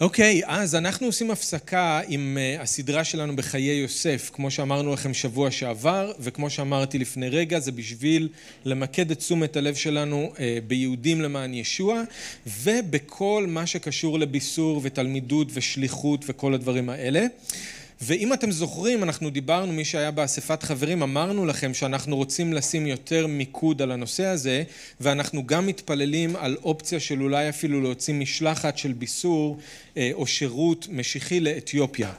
אוקיי, אז אנחנו עושים הפסקה עם הסדרה שלנו בחיי יוסף, כמו שאמרנו לכם שבוע שעבר, וכמו שאמרתי לפני רגע, זה בשביל למקד את תשומת הלב שלנו ביהודים למען ישוע, ובכל מה שקשור לביסור ותלמידות ושליחות וכל הדברים האלה. ואם אתם זוכרים, אנחנו דיברנו, מי שהיה באספת חברים, אמרנו לכם שאנחנו רוצים לשים יותר מיקוד על הנושא הזה, ואנחנו גם מתפללים על אופציה של אולי אפילו להוציא משלחת של ביסור או שירות משיחי לאתיופיה.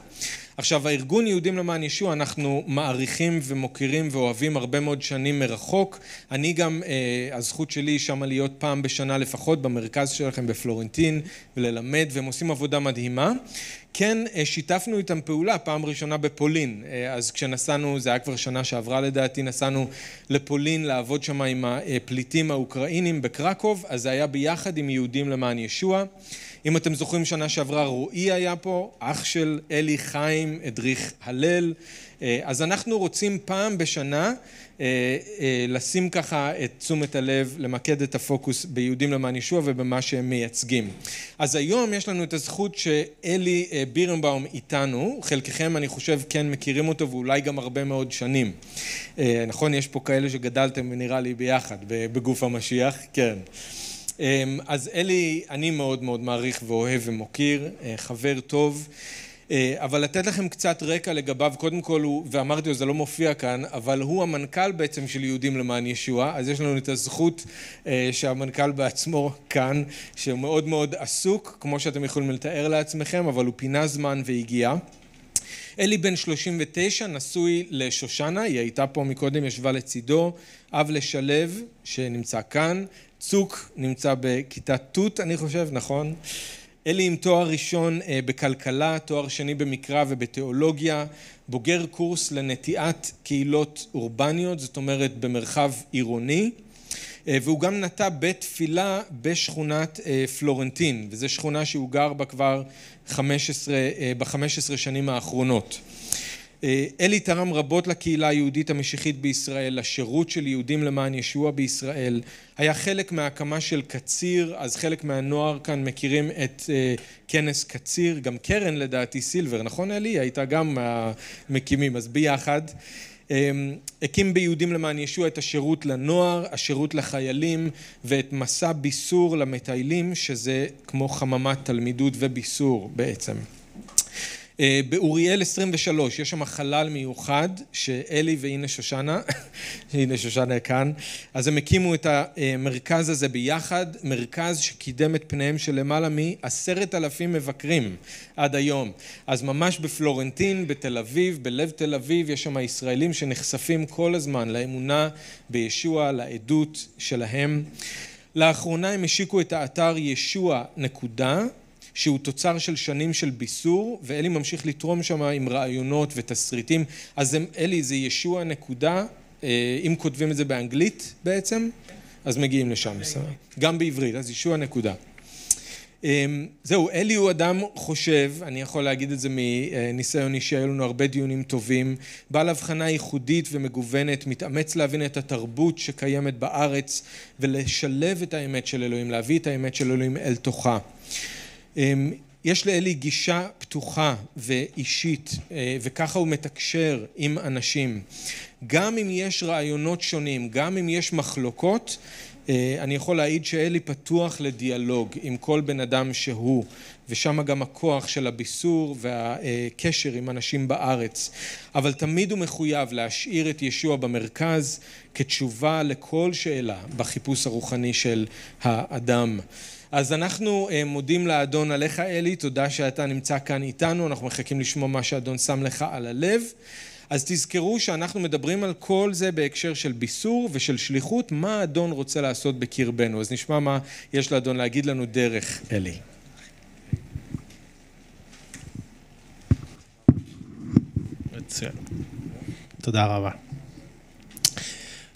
עכשיו, הארגון יהודים למען ישוע, אנחנו מעריכים ומוקירים ואוהבים הרבה מאוד שנים מרחוק. אני גם, הזכות שלי שמה להיות פעם בשנה לפחות במרכז שלכם בפלורנטין וללמד, והם עושים עבודה מדהימה. כן, שיתפנו איתם פעולה פעם ראשונה בפולין, אז כשנסענו, זה היה כבר שנה שעברה לדעתי, נסענו לפולין לעבוד שם עם הפליטים האוקראינים בקרקוב, אז זה היה ביחד עם יהודים למען ישוע. אם אתם זוכרים שנה שעברה רועי היה פה, אח של אלי חיים הדריך הלל, אז אנחנו רוצים פעם בשנה לשים ככה את תשומת הלב, למקד את הפוקוס ביהודים למען ישוע ובמה שהם מייצגים. אז היום יש לנו את הזכות שאלי בירנבאום איתנו, חלקכם אני חושב כן מכירים אותו ואולי גם הרבה מאוד שנים. נכון, יש פה כאלה שגדלתם נראה לי ביחד בגוף המשיח, כן. אז אלי אני מאוד מאוד מעריך ואוהב ומוקיר, חבר טוב, אבל לתת לכם קצת רקע לגביו, קודם כל הוא, ואמרתי לו זה לא מופיע כאן, אבל הוא המנכ"ל בעצם של יהודים למען ישוע, אז יש לנו את הזכות שהמנכ"ל בעצמו כאן, שהוא מאוד מאוד עסוק, כמו שאתם יכולים לתאר לעצמכם, אבל הוא פינה זמן והגיע. אלי בן 39, נשוי לשושנה, היא הייתה פה מקודם, ישבה לצידו, אב לשלו שנמצא כאן, צוק נמצא בכיתה ט' אני חושב, נכון? אלי עם תואר ראשון בכלכלה, תואר שני במקרא ובתיאולוגיה, בוגר קורס לנטיעת קהילות אורבניות, זאת אומרת במרחב עירוני, והוא גם נטע בית תפילה בשכונת פלורנטין, וזו שכונה שהוא גר בה כבר בחמש עשרה שנים האחרונות. אלי תרם רבות לקהילה היהודית המשיחית בישראל, לשירות של יהודים למען ישוע בישראל, היה חלק מההקמה של קציר, אז חלק מהנוער כאן מכירים את כנס קציר, גם קרן לדעתי סילבר, נכון אלי? הייתה גם מהמקימים, אז ביחד. הקים ביהודים למען ישוע את השירות לנוער, השירות לחיילים ואת מסע ביסור למטיילים, שזה כמו חממת תלמידות וביסור בעצם. באוריאל 23 יש שם חלל מיוחד שאלי והנה שושנה, הנה שושנה כאן, אז הם הקימו את המרכז הזה ביחד, מרכז שקידם את פניהם של למעלה מעשרת אלפים מבקרים עד היום. אז ממש בפלורנטין, בתל אביב, בלב תל אביב, יש שם ישראלים שנחשפים כל הזמן לאמונה בישוע, לעדות שלהם. לאחרונה הם השיקו את האתר ישוע נקודה שהוא תוצר של שנים של ביסור, ואלי ממשיך לתרום שם עם רעיונות ותסריטים. אז אלי, זה ישוע נקודה, אם כותבים את זה באנגלית בעצם, אז מגיעים לשם. גם בעברית, אז ישוע נקודה. זהו, אלי הוא אדם חושב, אני יכול להגיד את זה מניסיון אישי, היו לנו הרבה דיונים טובים, בעל הבחנה ייחודית ומגוונת, מתאמץ להבין את התרבות שקיימת בארץ ולשלב את האמת של אלוהים, להביא את האמת של אלוהים אל תוכה. יש לאלי גישה פתוחה ואישית וככה הוא מתקשר עם אנשים. גם אם יש רעיונות שונים, גם אם יש מחלוקות, אני יכול להעיד שאלי פתוח לדיאלוג עם כל בן אדם שהוא, ושם גם הכוח של הביסור והקשר עם אנשים בארץ. אבל תמיד הוא מחויב להשאיר את ישוע במרכז כתשובה לכל שאלה בחיפוש הרוחני של האדם. אז אנחנו מודים לאדון עליך אלי, תודה שאתה נמצא כאן איתנו, אנחנו מחכים לשמוע מה שאדון שם לך על הלב. אז תזכרו שאנחנו מדברים על כל זה בהקשר של ביסור ושל שליחות, מה האדון רוצה לעשות בקרבנו. אז נשמע מה יש לאדון להגיד לנו דרך אלי. תודה רבה.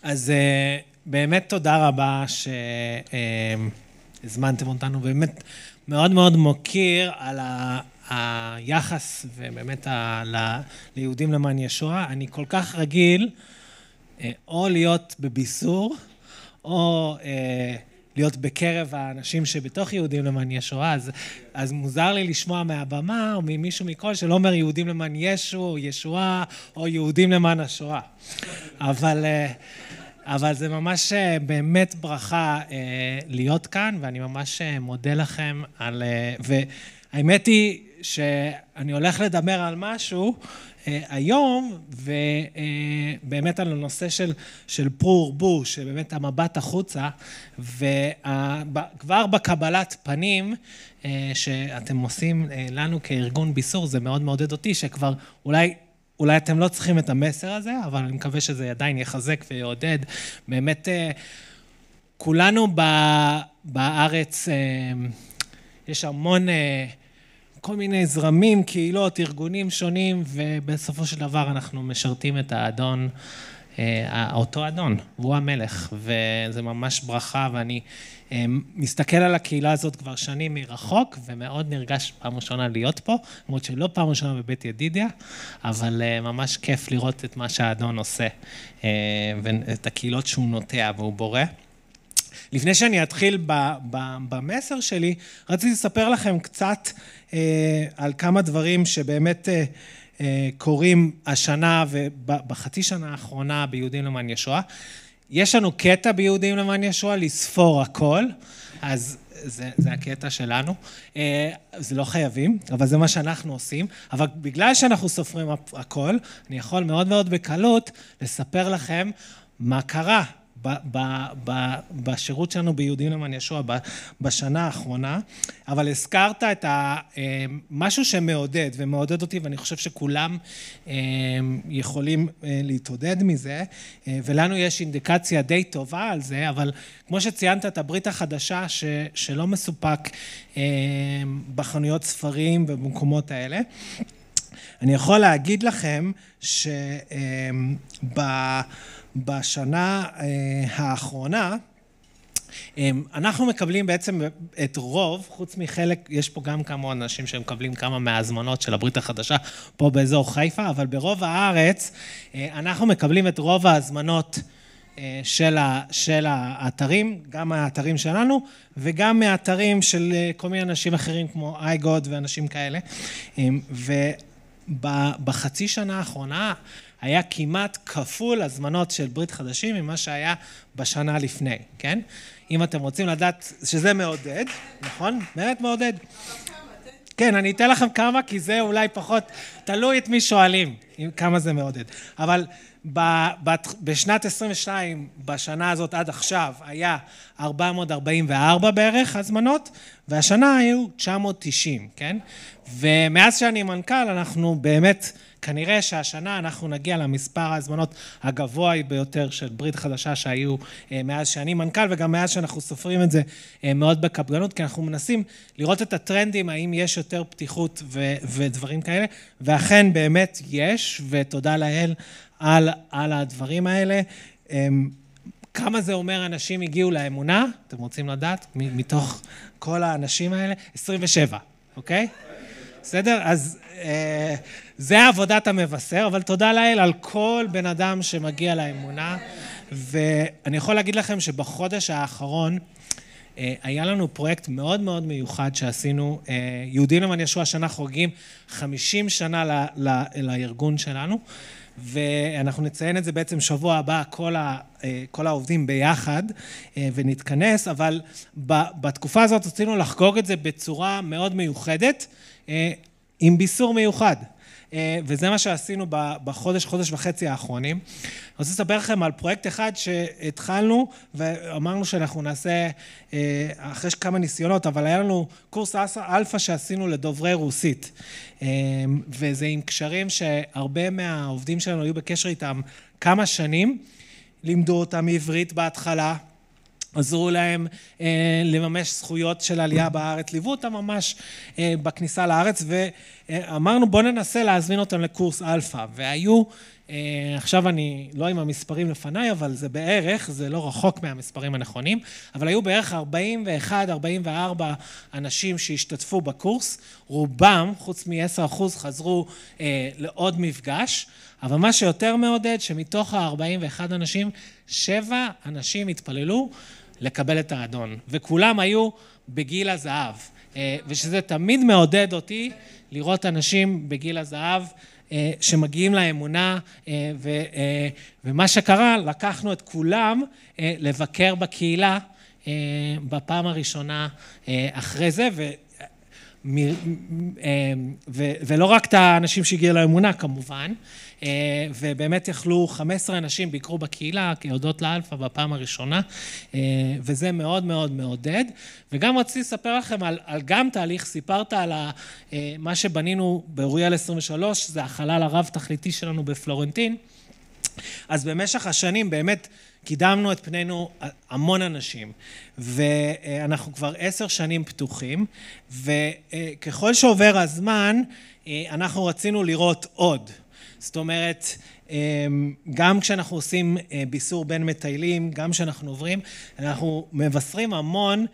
אז באמת תודה רבה ש... הזמנתם אותנו, באמת מאוד מאוד מוקיר על היחס ובאמת ליהודים למען ישוע. אני כל כך רגיל או להיות בביסור, או להיות בקרב האנשים שבתוך יהודים למען ישועה, אז, אז מוזר לי לשמוע מהבמה או ממישהו מכל שלא אומר יהודים למען ישו, או ישועה, או יהודים למען השואה. אבל, אה, אבל זה ממש אה, באמת ברכה אה, להיות כאן, ואני ממש מודה לכם על... והאמת היא שאני הולך לדבר על משהו אה, היום, ובאמת על הנושא של, של פרו ורבו, שבאמת המבט החוצה, וכבר בקבלת פנים אה, שאתם עושים אה, לנו כארגון ביסור, זה מאוד מעודד אותי, שכבר אולי... אולי אתם לא צריכים את המסר הזה, אבל אני מקווה שזה עדיין יחזק ויעודד. באמת, כולנו בארץ, יש המון כל מיני זרמים, קהילות, ארגונים שונים, ובסופו של דבר אנחנו משרתים את האדון, אה, אותו אדון, והוא המלך, וזה ממש ברכה, ואני אה, מסתכל על הקהילה הזאת כבר שנים מרחוק, ומאוד נרגש פעם ראשונה להיות פה, למרות שלא פעם ראשונה בבית ידידיה, אבל אה, ממש כיף לראות את מה שהאדון עושה, ואת הקהילות שהוא נוטע והוא בורא. לפני שאני אתחיל במסר שלי, רציתי לספר לכם קצת אה, על כמה דברים שבאמת אה, אה, קורים השנה ובחצי שנה האחרונה ביהודים למען ישועה. יש לנו קטע ביהודים למען ישועה לספור הכל, אז זה, זה הקטע שלנו. אה, זה לא חייבים, אבל זה מה שאנחנו עושים. אבל בגלל שאנחנו סופרים הכל, אני יכול מאוד מאוד בקלות לספר לכם מה קרה בשירות שלנו ביהודים למען ישוע בשנה האחרונה, אבל הזכרת את ה, אה, משהו שמעודד, ומעודד אותי, ואני חושב שכולם אה, יכולים אה, להתעודד מזה, ולנו יש אינדיקציה די טובה על זה, אבל כמו שציינת את הברית החדשה, ש, שלא מסופק בחנויות ספרים ובמקומות האלה, אני יכול להגיד לכם שב... בשנה אה, האחרונה, אה, אנחנו מקבלים בעצם את רוב, חוץ מחלק, יש פה גם כמה אנשים שמקבלים כמה מההזמנות של הברית החדשה פה באזור חיפה, אבל ברוב הארץ אה, אנחנו מקבלים את רוב ההזמנות של, ה, של האתרים, גם מהאתרים שלנו וגם מהאתרים של כל מיני אנשים אחרים כמו אייגוד ואנשים כאלה. ובחצי שנה האחרונה היה כמעט כפול הזמנות של ברית חדשים ממה שהיה בשנה לפני, כן? אם אתם רוצים לדעת שזה מעודד, נכון? באמת מעודד. כן, אני אתן לכם כמה, כי זה אולי פחות, תלוי את מי שואלים, כמה זה מעודד. אבל בשנת 22, בשנה הזאת עד עכשיו, היה 444 בערך הזמנות, והשנה היו 990, כן? ומאז שאני מנכ"ל, אנחנו באמת... כנראה שהשנה אנחנו נגיע למספר ההזמנות הגבוה ביותר של ברית חדשה שהיו אה, מאז שאני מנכ"ל, וגם מאז שאנחנו סופרים את זה אה, מאוד בקפדנות, כי אנחנו מנסים לראות את הטרנדים, האם יש יותר פתיחות ו- ודברים כאלה, ואכן באמת יש, ותודה לאל על, על הדברים האלה. אמ, כמה זה אומר אנשים הגיעו לאמונה? אתם רוצים לדעת? מתוך כל האנשים האלה? 27, אוקיי? בסדר? אז אה, זה עבודת המבשר, אבל תודה לאל על כל בן אדם שמגיע לאמונה. ואני יכול להגיד לכם שבחודש האחרון אה, היה לנו פרויקט מאוד מאוד מיוחד שעשינו. אה, יהודים למען ישוע השנה חוגגים 50 שנה ל, ל, לארגון שלנו. ואנחנו נציין את זה בעצם שבוע הבא, כל, ה, כל העובדים ביחד, ונתכנס, אבל בתקופה הזאת רצינו לחגוג את זה בצורה מאוד מיוחדת, עם ביסור מיוחד. אה, וזה מה שעשינו בחודש, חודש וחצי האחרונים. אני רוצה לספר לכם על פרויקט אחד שהתחלנו ואמרנו שאנחנו נעשה אה, אחרי כמה ניסיונות, אבל היה לנו קורס אלפא שעשינו לדוברי רוסית. אה, וזה עם קשרים שהרבה מהעובדים שלנו היו בקשר איתם כמה שנים. לימדו אותם עברית בהתחלה, עזרו להם אה, לממש זכויות של עלייה בארץ, ליוו אותם ממש אה, בכניסה לארץ ואמרנו בואו ננסה להזמין אותם לקורס אלפא והיו, אה, עכשיו אני לא עם המספרים לפניי אבל זה בערך, זה לא רחוק מהמספרים הנכונים, אבל היו בערך 41-44 אנשים שהשתתפו בקורס, רובם חוץ מ-10% חזרו אה, לעוד מפגש, אבל מה שיותר מעודד שמתוך ה-41 אנשים, שבע אנשים התפללו לקבל את האדון. וכולם היו בגיל הזהב. ושזה תמיד מעודד אותי לראות אנשים בגיל הזהב שמגיעים לאמונה, ומה שקרה, לקחנו את כולם לבקר בקהילה בפעם הראשונה אחרי זה, ולא רק את האנשים שהגיעו לאמונה כמובן, ובאמת יכלו 15 אנשים ביקרו בקהילה כהודות לאלפא בפעם הראשונה, וזה מאוד מאוד מעודד. וגם רציתי לספר לכם על, על גם תהליך, סיפרת על מה שבנינו באוריאל 23, זה החלל הרב-תכליתי שלנו בפלורנטין. אז במשך השנים באמת קידמנו את פנינו המון אנשים, ואנחנו כבר עשר שנים פתוחים, וככל שעובר הזמן, אנחנו רצינו לראות עוד. זאת אומרת, גם כשאנחנו עושים ביסור בין מטיילים, גם כשאנחנו עוברים, אנחנו מבשרים המון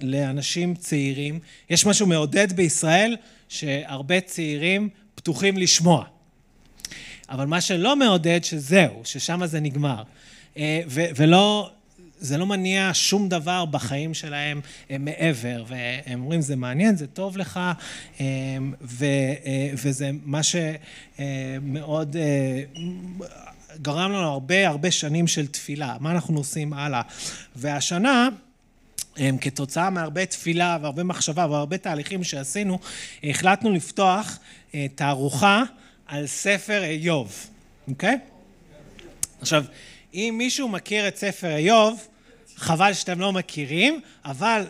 לאנשים צעירים. יש משהו מעודד בישראל, שהרבה צעירים פתוחים לשמוע. אבל מה שלא מעודד, שזהו, ששם זה נגמר. ולא, זה לא מניע שום דבר בחיים שלהם מעבר, והם אומרים, זה מעניין, זה טוב לך, וזה מה שמאוד גרם לנו הרבה הרבה שנים של תפילה, מה אנחנו עושים הלאה. והשנה, כתוצאה מהרבה תפילה והרבה מחשבה והרבה תהליכים שעשינו, החלטנו לפתוח תערוכה על ספר איוב, אוקיי? עכשיו, אם מישהו מכיר את ספר איוב, חבל שאתם לא מכירים, אבל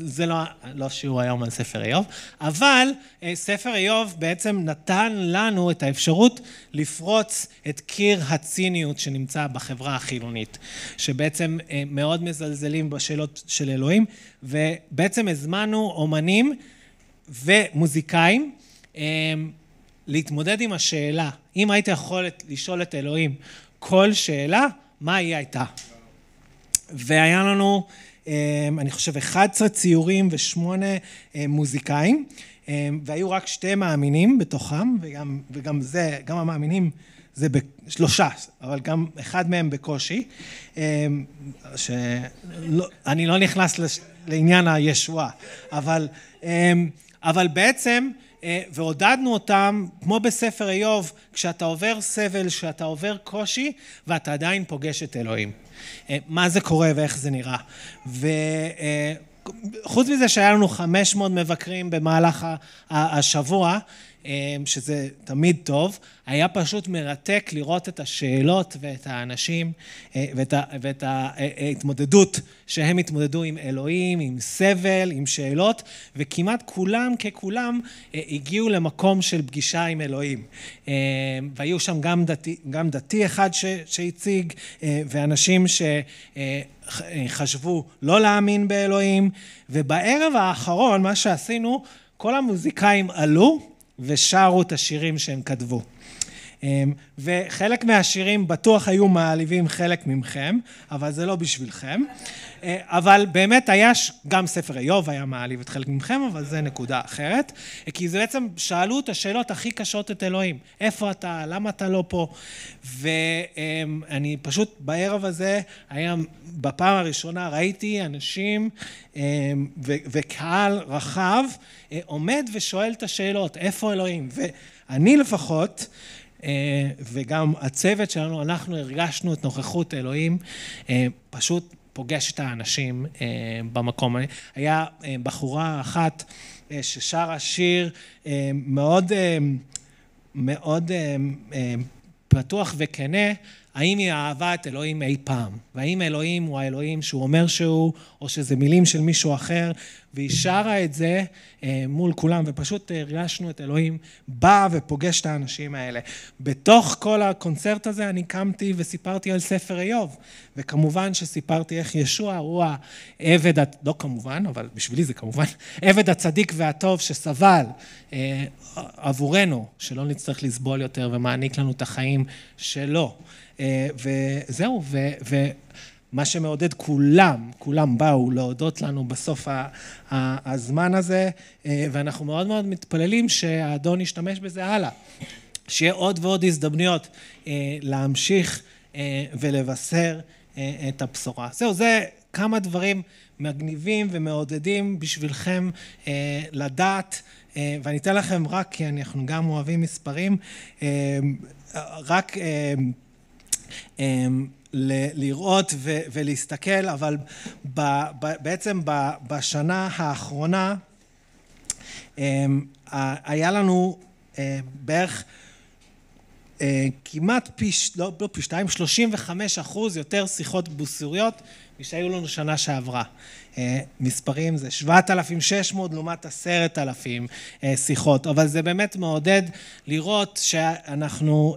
זה לא, לא שיעור היום על ספר איוב, אבל ספר איוב בעצם נתן לנו את האפשרות לפרוץ את קיר הציניות שנמצא בחברה החילונית, שבעצם מאוד מזלזלים בשאלות של אלוהים, ובעצם הזמנו אומנים ומוזיקאים להתמודד עם השאלה, אם היית יכול לשאול את אלוהים כל שאלה, מה היא הייתה? והיה לנו, אני חושב, 11 ציורים ושמונה מוזיקאים, והיו רק שתי מאמינים בתוכם, וגם, וגם זה, גם המאמינים זה בשלושה, אבל גם אחד מהם בקושי, שאני לא נכנס לעניין הישועה, אבל, אבל בעצם ועודדנו אותם, כמו בספר איוב, כשאתה עובר סבל, כשאתה עובר קושי, ואתה עדיין פוגש את אלוהים. מה זה קורה ואיך זה נראה. וחוץ מזה שהיה לנו 500 מבקרים במהלך השבוע, שזה תמיד טוב, היה פשוט מרתק לראות את השאלות ואת האנשים ואת, ואת ההתמודדות שהם התמודדו עם אלוהים, עם סבל, עם שאלות, וכמעט כולם ככולם הגיעו למקום של פגישה עם אלוהים. והיו שם גם דתי, גם דתי אחד שהציג, ואנשים שחשבו לא להאמין באלוהים, ובערב האחרון, מה שעשינו, כל המוזיקאים עלו, ושרו את השירים שהם כתבו. וחלק מהשירים בטוח היו מעליבים חלק ממכם, אבל זה לא בשבילכם. אבל באמת היה, גם ספר איוב היה מעליב את חלק ממכם, אבל זה נקודה אחרת. כי זה בעצם, שאלו את השאלות הכי קשות את אלוהים. איפה אתה? למה אתה לא פה? ואני פשוט בערב הזה, היה, בפעם הראשונה ראיתי אנשים וקהל רחב עומד ושואל את השאלות, איפה אלוהים? ואני לפחות, וגם הצוות שלנו, אנחנו הרגשנו את נוכחות אלוהים, פשוט פוגש את האנשים במקום. היה בחורה אחת ששרה שיר מאוד, מאוד פתוח וכנה, האם היא אהבה את אלוהים אי פעם, והאם אלוהים הוא האלוהים שהוא אומר שהוא, או שזה מילים של מישהו אחר, והיא שרה את זה מול כולם, ופשוט הרגשנו את אלוהים בא ופוגש את האנשים האלה. בתוך כל הקונצרט הזה אני קמתי וסיפרתי על ספר איוב, וכמובן שסיפרתי איך ישוע הוא העבד, לא כמובן, אבל בשבילי זה כמובן, עבד הצדיק והטוב שסבל עבורנו, שלא נצטרך לסבול יותר ומעניק לנו את החיים שלו. וזהו, ומה שמעודד כולם, כולם באו להודות לנו בסוף הזמן הזה, ואנחנו מאוד מאוד מתפללים שהאדון ישתמש בזה הלאה. שיהיה עוד ועוד הזדמנויות להמשיך ולבשר את הבשורה. זהו, זה כמה דברים מגניבים ומעודדים בשבילכם לדעת, ואני אתן לכם רק, כי אנחנו גם אוהבים מספרים, רק לראות ולהסתכל, אבל בעצם בשנה האחרונה היה לנו בערך כמעט פי, לא, לא פי שתיים, 35 אחוז יותר שיחות בוסריות משהיו לנו שנה שעברה. מספרים זה 7,600 לעומת 10,000 שיחות, אבל זה באמת מעודד לראות שאנחנו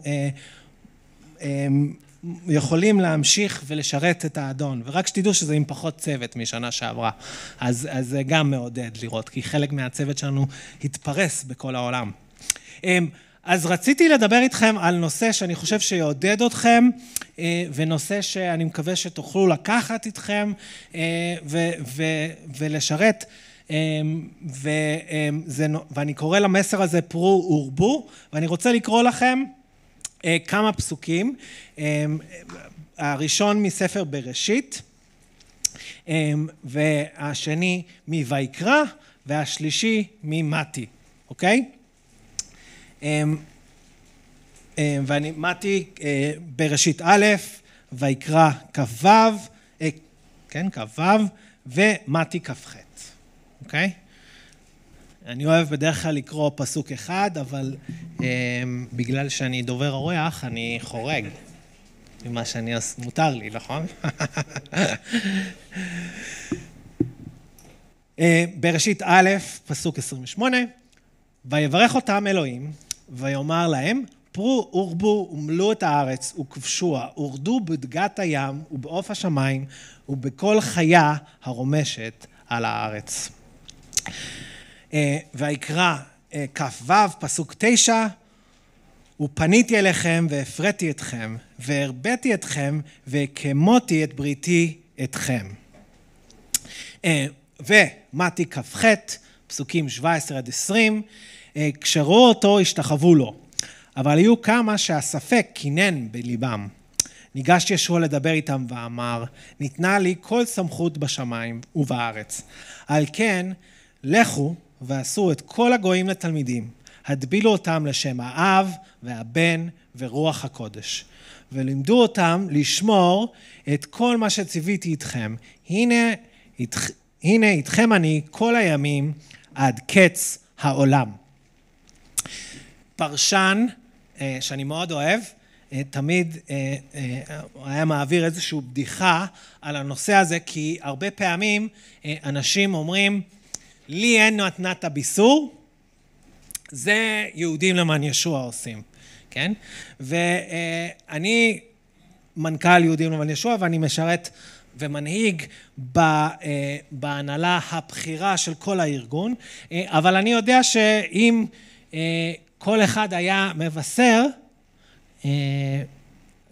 יכולים להמשיך ולשרת את האדון, ורק שתדעו שזה עם פחות צוות משנה שעברה, אז, זה גם מעודד לראות, כי חלק מהצוות שלנו התפרס בכל העולם. אז רציתי לדבר איתכם על נושא שאני חושב שיעודד אתכם, ונושא שאני מקווה שתוכלו לקחת איתכם ו- ו- ולשרת, וזה, ואני קורא למסר הזה פרו ורבו, ואני רוצה לקרוא לכם כמה פסוקים, הראשון מספר בראשית, והשני מויקרא, והשלישי ממתי, אוקיי? ואני, מתי בראשית א', ויקרא כ"ו, כן, כ"ו, ומתי כ"ח, אוקיי? אני אוהב בדרך כלל לקרוא פסוק אחד, אבל בגלל שאני דובר אורח, אני חורג ממה שאני עושה, מותר לי, נכון? בראשית א', פסוק 28, ויברך אותם אלוהים, ויאמר להם, פרו ורבו ומלאו את הארץ וכבשוה, ורדו בדגת הים ובעוף השמיים ובכל חיה הרומשת על הארץ. ויקרא כ"ו, פסוק תשע, ופניתי אליכם והפרעתי אתכם, והרביתי אתכם, והקמותי את בריתי אתכם. ומתי כ"ח, פסוקים 17 עד 20, כשראו אותו השתחוו לו, אבל היו כמה שהספק קינן בליבם. ניגש ישוע לדבר איתם ואמר, ניתנה לי כל סמכות בשמיים ובארץ. על כן, לכו ועשו את כל הגויים לתלמידים, הדבילו אותם לשם האב והבן ורוח הקודש, ולימדו אותם לשמור את כל מה שציוויתי איתכם. הנה, הנה איתכם אני כל הימים עד קץ העולם. פרשן שאני מאוד אוהב, תמיד היה מעביר איזושהי בדיחה על הנושא הזה, כי הרבה פעמים אנשים אומרים, לי אין מתנת הביסור, זה יהודים למען ישוע עושים, כן? ואני מנכ"ל יהודים למען ישוע ואני משרת ומנהיג בהנהלה הבכירה של כל הארגון, אבל אני יודע שאם כל אחד היה מבשר,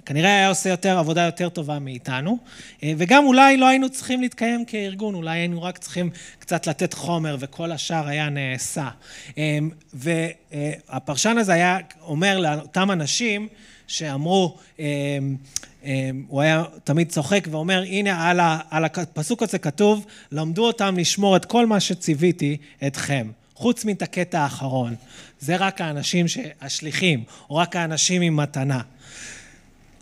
כנראה היה עושה יותר עבודה יותר טובה מאיתנו, וגם אולי לא היינו צריכים להתקיים כארגון, אולי היינו רק צריכים קצת לתת חומר וכל השאר היה נעשה. והפרשן הזה היה אומר לאותם אנשים שאמרו, הוא היה תמיד צוחק ואומר, הנה על הפסוק הזה כתוב, למדו אותם לשמור את כל מה שציוויתי אתכם. חוץ מן הקטע האחרון, זה רק האנשים השליחים, או רק האנשים עם מתנה.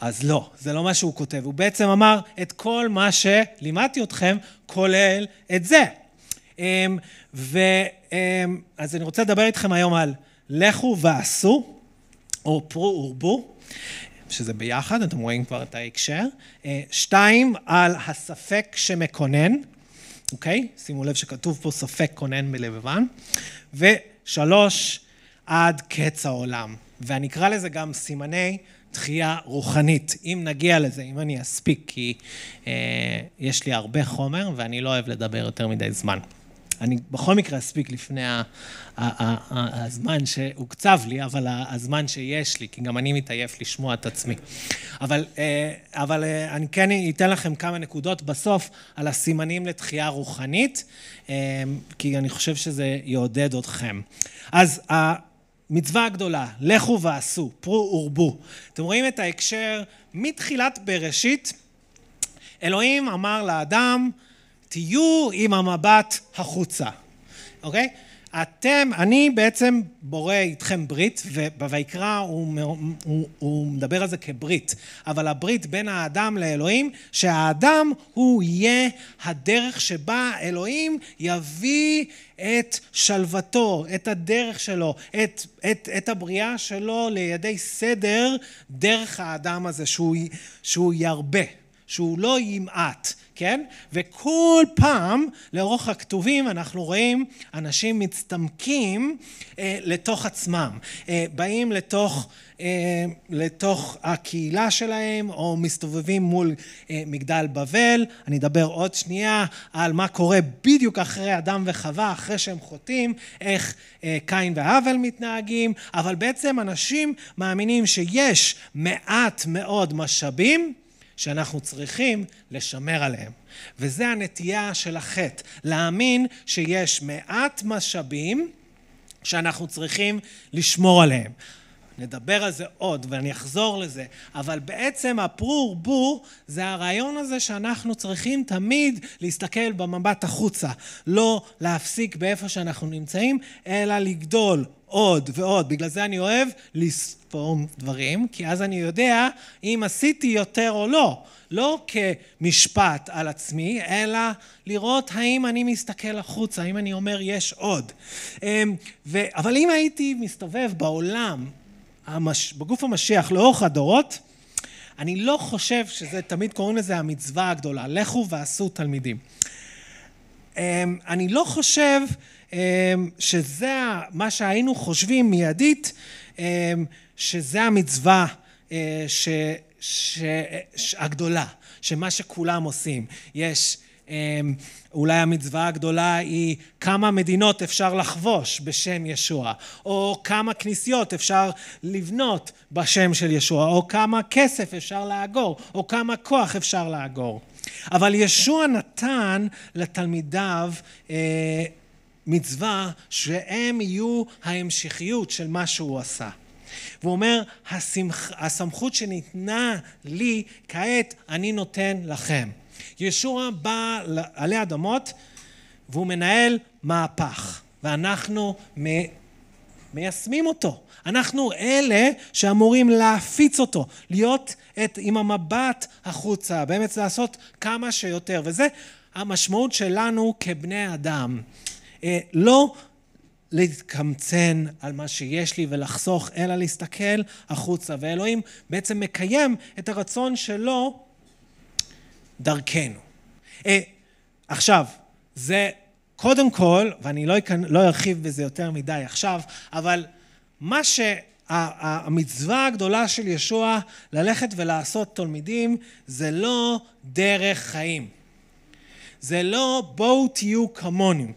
אז לא, זה לא מה שהוא כותב. הוא בעצם אמר את כל מה שלימדתי אתכם, כולל את זה. אז אני רוצה לדבר איתכם היום על לכו ועשו, או פרו ורבו, שזה ביחד, אתם רואים כבר את ההקשר. שתיים, על הספק שמקונן, אוקיי? שימו לב שכתוב פה ספק קונן בלבבן. ושלוש, עד קץ העולם. ואני אקרא לזה גם סימני תחייה רוחנית, אם נגיע לזה, אם אני אספיק, כי אה, יש לי הרבה חומר ואני לא אוהב לדבר יותר מדי זמן. אני בכל מקרה אספיק לפני הזמן שהוקצב לי, אבל הזמן שיש לי, כי גם אני מתעייף לשמוע את עצמי. אבל, אבל אני כן אתן לכם כמה נקודות בסוף על הסימנים לתחייה רוחנית, כי אני חושב שזה יעודד אתכם. אז המצווה הגדולה, לכו ועשו, פרו ורבו. אתם רואים את ההקשר מתחילת בראשית, אלוהים אמר לאדם, תהיו עם המבט החוצה, אוקיי? אתם, אני בעצם בורא איתכם ברית, ובויקרא הוא, הוא, הוא מדבר על זה כברית, אבל הברית בין האדם לאלוהים, שהאדם הוא יהיה הדרך שבה אלוהים יביא את שלוותו, את הדרך שלו, את, את, את הבריאה שלו לידי סדר דרך האדם הזה, שהוא, שהוא ירבה, שהוא לא ימעט. כן? וכל פעם לאורך הכתובים אנחנו רואים אנשים מצטמקים אה, לתוך עצמם, אה, באים לתוך, אה, לתוך הקהילה שלהם או מסתובבים מול אה, מגדל בבל. אני אדבר עוד שנייה על מה קורה בדיוק אחרי אדם וחווה, אחרי שהם חוטאים, איך אה, קין והבל מתנהגים, אבל בעצם אנשים מאמינים שיש מעט מאוד משאבים שאנחנו צריכים לשמר עליהם. וזה הנטייה של החטא, להאמין שיש מעט משאבים שאנחנו צריכים לשמור עליהם. נדבר על זה עוד ואני אחזור לזה, אבל בעצם הפרור בור זה הרעיון הזה שאנחנו צריכים תמיד להסתכל במבט החוצה, לא להפסיק באיפה שאנחנו נמצאים, אלא לגדול עוד ועוד. בגלל זה אני אוהב לספור דברים, כי אז אני יודע אם עשיתי יותר או לא. לא כמשפט על עצמי, אלא לראות האם אני מסתכל החוצה, האם אני אומר יש עוד. אמ, ו... אבל אם הייתי מסתובב בעולם, המש... בגוף המשיח לאורך הדורות, אני לא חושב שזה, תמיד קוראים לזה המצווה הגדולה, לכו ועשו תלמידים. אמ, אני לא חושב שזה מה שהיינו חושבים מיידית, שזה המצווה אה, ש... ש... ש... הגדולה, שמה שכולם עושים. יש אמ, אולי המצווה הגדולה היא כמה מדינות אפשר לחבוש בשם ישוע, או כמה כנסיות אפשר לבנות בשם של ישוע, או כמה כסף אפשר לאגור, או כמה כוח אפשר לאגור. אבל ישוע נתן לתלמידיו אה, מצווה שהם יהיו ההמשכיות של מה שהוא עשה. והוא אומר, השמח, הסמכות שניתנה לי, כעת אני נותן לכם. ישוע בא עלי אדמות והוא מנהל מהפך, ואנחנו מיישמים אותו. אנחנו אלה שאמורים להפיץ אותו, להיות את, עם המבט החוצה, באמת לעשות כמה שיותר, וזה המשמעות שלנו כבני אדם. אה, לא להתקמצן על מה שיש לי ולחסוך, אלא להסתכל החוצה. ואלוהים בעצם מקיים את הרצון שלו דרכנו. אה, עכשיו, זה קודם כל, ואני לא, יכנ... לא ארחיב בזה יותר מדי עכשיו, אבל מה שהמצווה הגדולה של ישוע ללכת ולעשות תלמידים זה לא דרך חיים. זה לא בואו תהיו כמוני.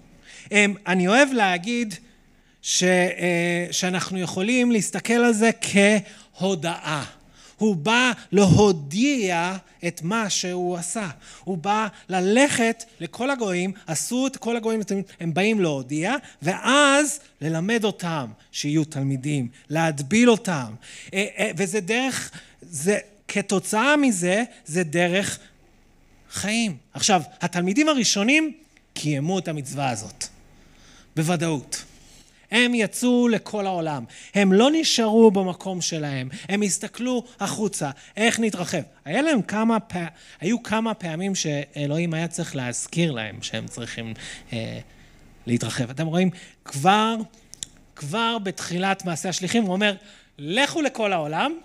אמ, אני אוהב להגיד ש, אה, שאנחנו יכולים להסתכל על זה כהודאה. הוא בא להודיע את מה שהוא עשה. הוא בא ללכת לכל הגויים, עשו את כל הגויים, הם באים להודיע, ואז ללמד אותם שיהיו תלמידים, להדביל אותם. אה, אה, וזה דרך, זה, כתוצאה מזה, זה דרך חיים. עכשיו, התלמידים הראשונים קיימו את המצווה הזאת, בוודאות. הם יצאו לכל העולם. הם לא נשארו במקום שלהם, הם הסתכלו החוצה, איך נתרחב. היה להם כמה, פע... היו כמה פעמים שאלוהים היה צריך להזכיר להם שהם צריכים אה, להתרחב. אתם רואים, כבר, כבר בתחילת מעשה השליחים הוא אומר, לכו לכל העולם.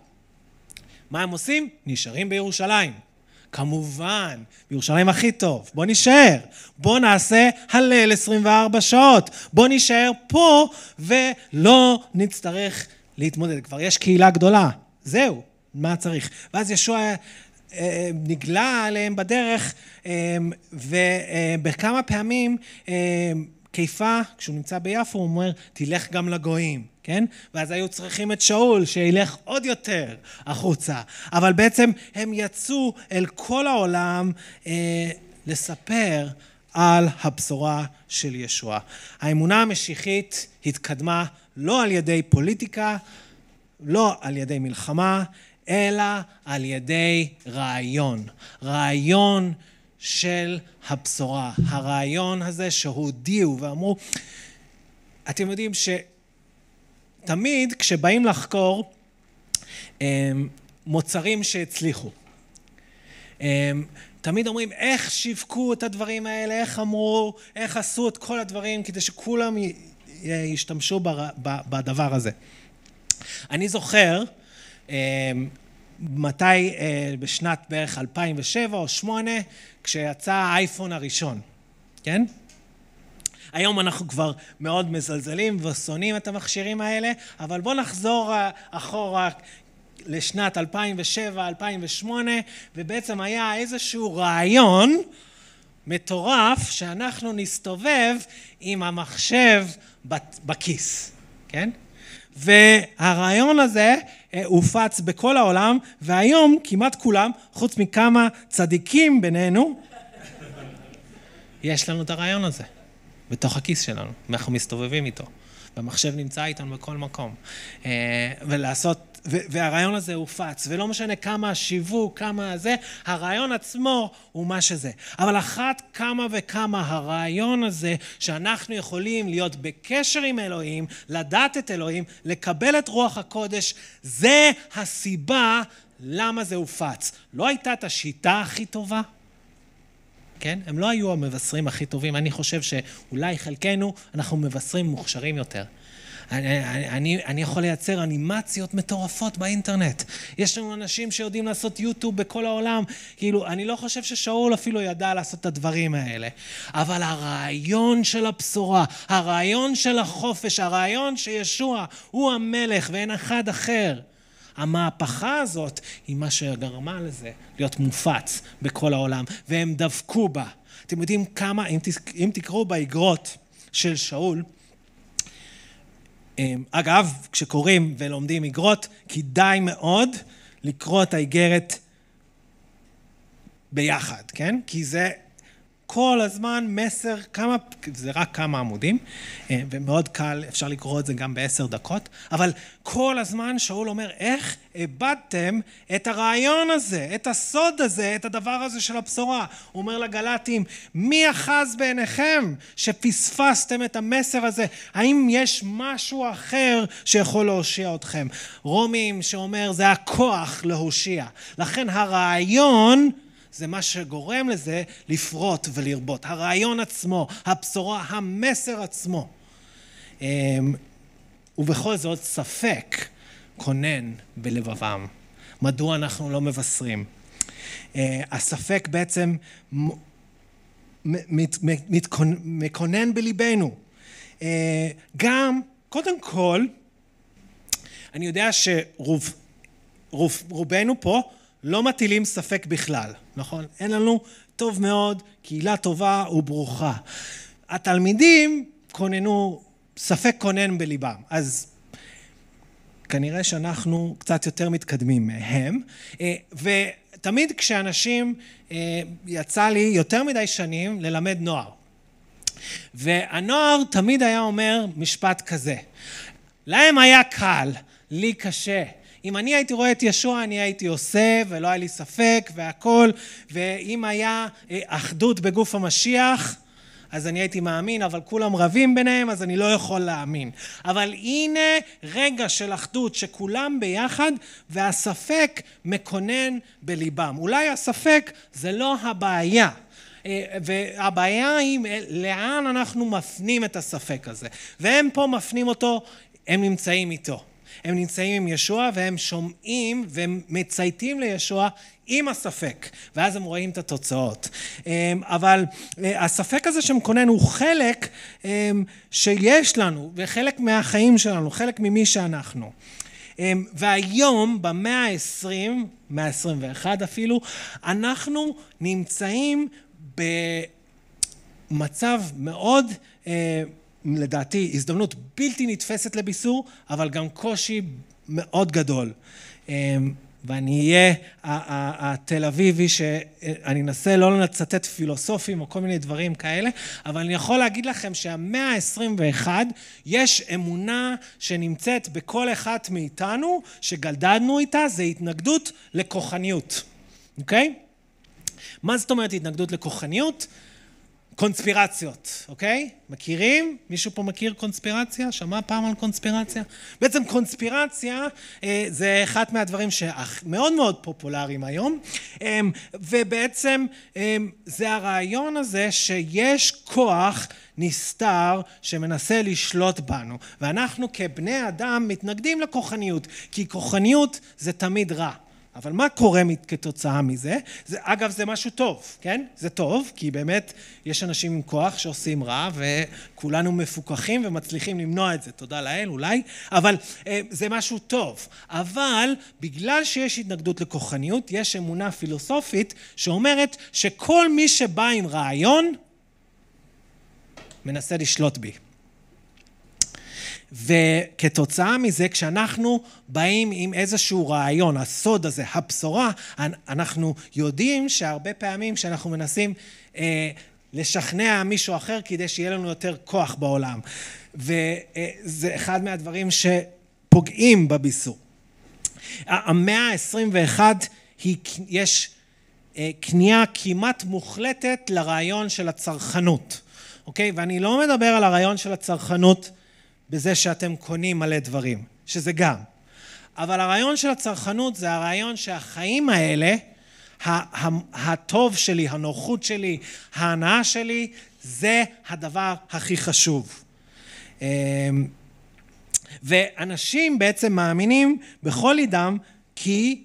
מה הם עושים? נשארים בירושלים. כמובן, בירושלים הכי טוב, בוא נישאר, בוא נעשה הלל 24 שעות, בוא נישאר פה ולא נצטרך להתמודד. כבר יש קהילה גדולה, זהו, מה צריך? ואז ישוע אה, נגלה עליהם בדרך, אה, ובכמה פעמים אה, קיפה, כשהוא נמצא ביפו, הוא אומר, תלך גם לגויים. כן? ואז היו צריכים את שאול שילך עוד יותר החוצה. אבל בעצם הם יצאו אל כל העולם אה, לספר על הבשורה של ישוע. האמונה המשיחית התקדמה לא על ידי פוליטיקה, לא על ידי מלחמה, אלא על ידי רעיון. רעיון של הבשורה. הרעיון הזה שהודיעו ואמרו, אתם יודעים שתמיד כשבאים לחקור אמ, מוצרים שהצליחו, אמ, תמיד אומרים איך שיווקו את הדברים האלה, איך אמרו, איך עשו את כל הדברים כדי שכולם ישתמשו בדבר הזה. אני זוכר אמ, מתי, אה, בשנת בערך 2007 או 2008, כשיצא האייפון הראשון, כן? היום אנחנו כבר מאוד מזלזלים ושונאים את המכשירים האלה, אבל בואו נחזור אחורה לשנת 2007-2008, ובעצם היה איזשהו רעיון מטורף שאנחנו נסתובב עם המחשב בכיס, כן? והרעיון הזה אה, הופץ בכל העולם, והיום כמעט כולם, חוץ מכמה צדיקים בינינו, יש לנו את הרעיון הזה בתוך הכיס שלנו, ואנחנו מסתובבים איתו. והמחשב נמצא איתנו בכל מקום. אה, ולעשות, והרעיון הזה הופץ, ולא משנה כמה השיווק, כמה זה, הרעיון עצמו הוא מה שזה. אבל אחת כמה וכמה הרעיון הזה, שאנחנו יכולים להיות בקשר עם אלוהים, לדעת את אלוהים, לקבל את רוח הקודש, זה הסיבה למה זה הופץ. לא הייתה את השיטה הכי טובה? כן? הם לא היו המבשרים הכי טובים. אני חושב שאולי חלקנו, אנחנו מבשרים מוכשרים יותר. אני, אני, אני יכול לייצר אנימציות מטורפות באינטרנט. יש לנו אנשים שיודעים לעשות יוטיוב בכל העולם. כאילו, אני לא חושב ששאול אפילו ידע לעשות את הדברים האלה. אבל הרעיון של הבשורה, הרעיון של החופש, הרעיון שישוע הוא המלך ואין אחד אחר. המהפכה הזאת היא מה שגרמה לזה להיות מופץ בכל העולם, והם דבקו בה. אתם יודעים כמה, אם, אם תקראו באגרות של שאול, אמ, אגב, כשקוראים ולומדים אגרות, כדאי מאוד לקרוא את האיגרת ביחד, כן? כי זה כל הזמן מסר, כמה, זה רק כמה עמודים, אה, ומאוד קל, אפשר לקרוא את זה גם בעשר דקות, אבל כל הזמן שאול אומר, איך איבדתם את הרעיון הזה, את הסוד הזה, את הדבר הזה של הבשורה? הוא אומר לגלטים, מי אחז בעיניכם שפספסתם את המסר הזה? האם יש משהו אחר שיכול להושיע אתכם? רומים שאומר, זה הכוח להושיע. לכן הרעיון זה מה שגורם לזה לפרוט ולרבות. הרעיון עצמו, הבשורה, המסר עצמו. אמ, ובכל זאת ספק כונן בלבבם. מדוע אנחנו לא מבשרים? אה, הספק בעצם מקונן בליבנו. אה, גם, קודם כל, אני יודע שרובנו פה לא מטילים ספק בכלל, נכון? אין לנו טוב מאוד, קהילה טובה וברוכה. התלמידים כוננו, ספק כונן בליבם, אז כנראה שאנחנו קצת יותר מתקדמים מהם. אה, ותמיד כשאנשים, אה, יצא לי יותר מדי שנים ללמד נוער. והנוער תמיד היה אומר משפט כזה, להם היה קל, לי קשה. אם אני הייתי רואה את ישוע, אני הייתי עושה, ולא היה לי ספק, והכול, ואם היה אה, אחדות בגוף המשיח, אז אני הייתי מאמין, אבל כולם רבים ביניהם, אז אני לא יכול להאמין. אבל הנה רגע של אחדות, שכולם ביחד, והספק מקונן בליבם. אולי הספק זה לא הבעיה. אה, והבעיה היא לאן אנחנו מפנים את הספק הזה. והם פה מפנים אותו, הם נמצאים איתו. הם נמצאים עם ישוע והם שומעים והם מצייתים לישוע עם הספק, ואז הם רואים את התוצאות. אמ, אבל אה, הספק הזה שמקונן הוא חלק אמ, שיש לנו, וחלק מהחיים שלנו, חלק ממי שאנחנו. אמ, והיום, במאה ה-20, מאה ה-21 אפילו, אנחנו נמצאים במצב מאוד אה, לדעתי הזדמנות בלתי נתפסת לביסור, אבל גם קושי מאוד גדול. אמ, ואני אהיה התל אביבי שאני אנסה לא לצטט פילוסופים או כל מיני דברים כאלה, אבל אני יכול להגיד לכם שהמאה ה-21 יש אמונה שנמצאת בכל אחת מאיתנו, שגלדדנו איתה, זה התנגדות לכוחניות, אוקיי? מה זאת אומרת התנגדות לכוחניות? קונספירציות, אוקיי? מכירים? מישהו פה מכיר קונספירציה? שמע פעם על קונספירציה? בעצם קונספירציה אה, זה אחד מהדברים שמאוד מאוד פופולריים היום, אה, ובעצם אה, זה הרעיון הזה שיש כוח נסתר שמנסה לשלוט בנו, ואנחנו כבני אדם מתנגדים לכוחניות, כי כוחניות זה תמיד רע. אבל מה קורה כתוצאה מזה? זה, אגב, זה משהו טוב, כן? זה טוב, כי באמת יש אנשים עם כוח שעושים רע, וכולנו מפוקחים ומצליחים למנוע את זה, תודה לאל, אולי, אבל אה, זה משהו טוב. אבל בגלל שיש התנגדות לכוחניות, יש אמונה פילוסופית שאומרת שכל מי שבא עם רעיון, מנסה לשלוט בי. וכתוצאה מזה, כשאנחנו באים עם איזשהו רעיון, הסוד הזה, הבשורה, אנחנו יודעים שהרבה פעמים כשאנחנו מנסים אה, לשכנע מישהו אחר כדי שיהיה לנו יותר כוח בעולם. וזה אחד מהדברים שפוגעים בביסור. המאה ה-21 היא, יש אה, כניעה כמעט מוחלטת לרעיון של הצרכנות, אוקיי? ואני לא מדבר על הרעיון של הצרכנות בזה שאתם קונים מלא דברים, שזה גם. אבל הרעיון של הצרכנות זה הרעיון שהחיים האלה, הטוב שלי, הנוחות שלי, ההנאה שלי, זה הדבר הכי חשוב. אמ, ואנשים בעצם מאמינים בכל עידם כי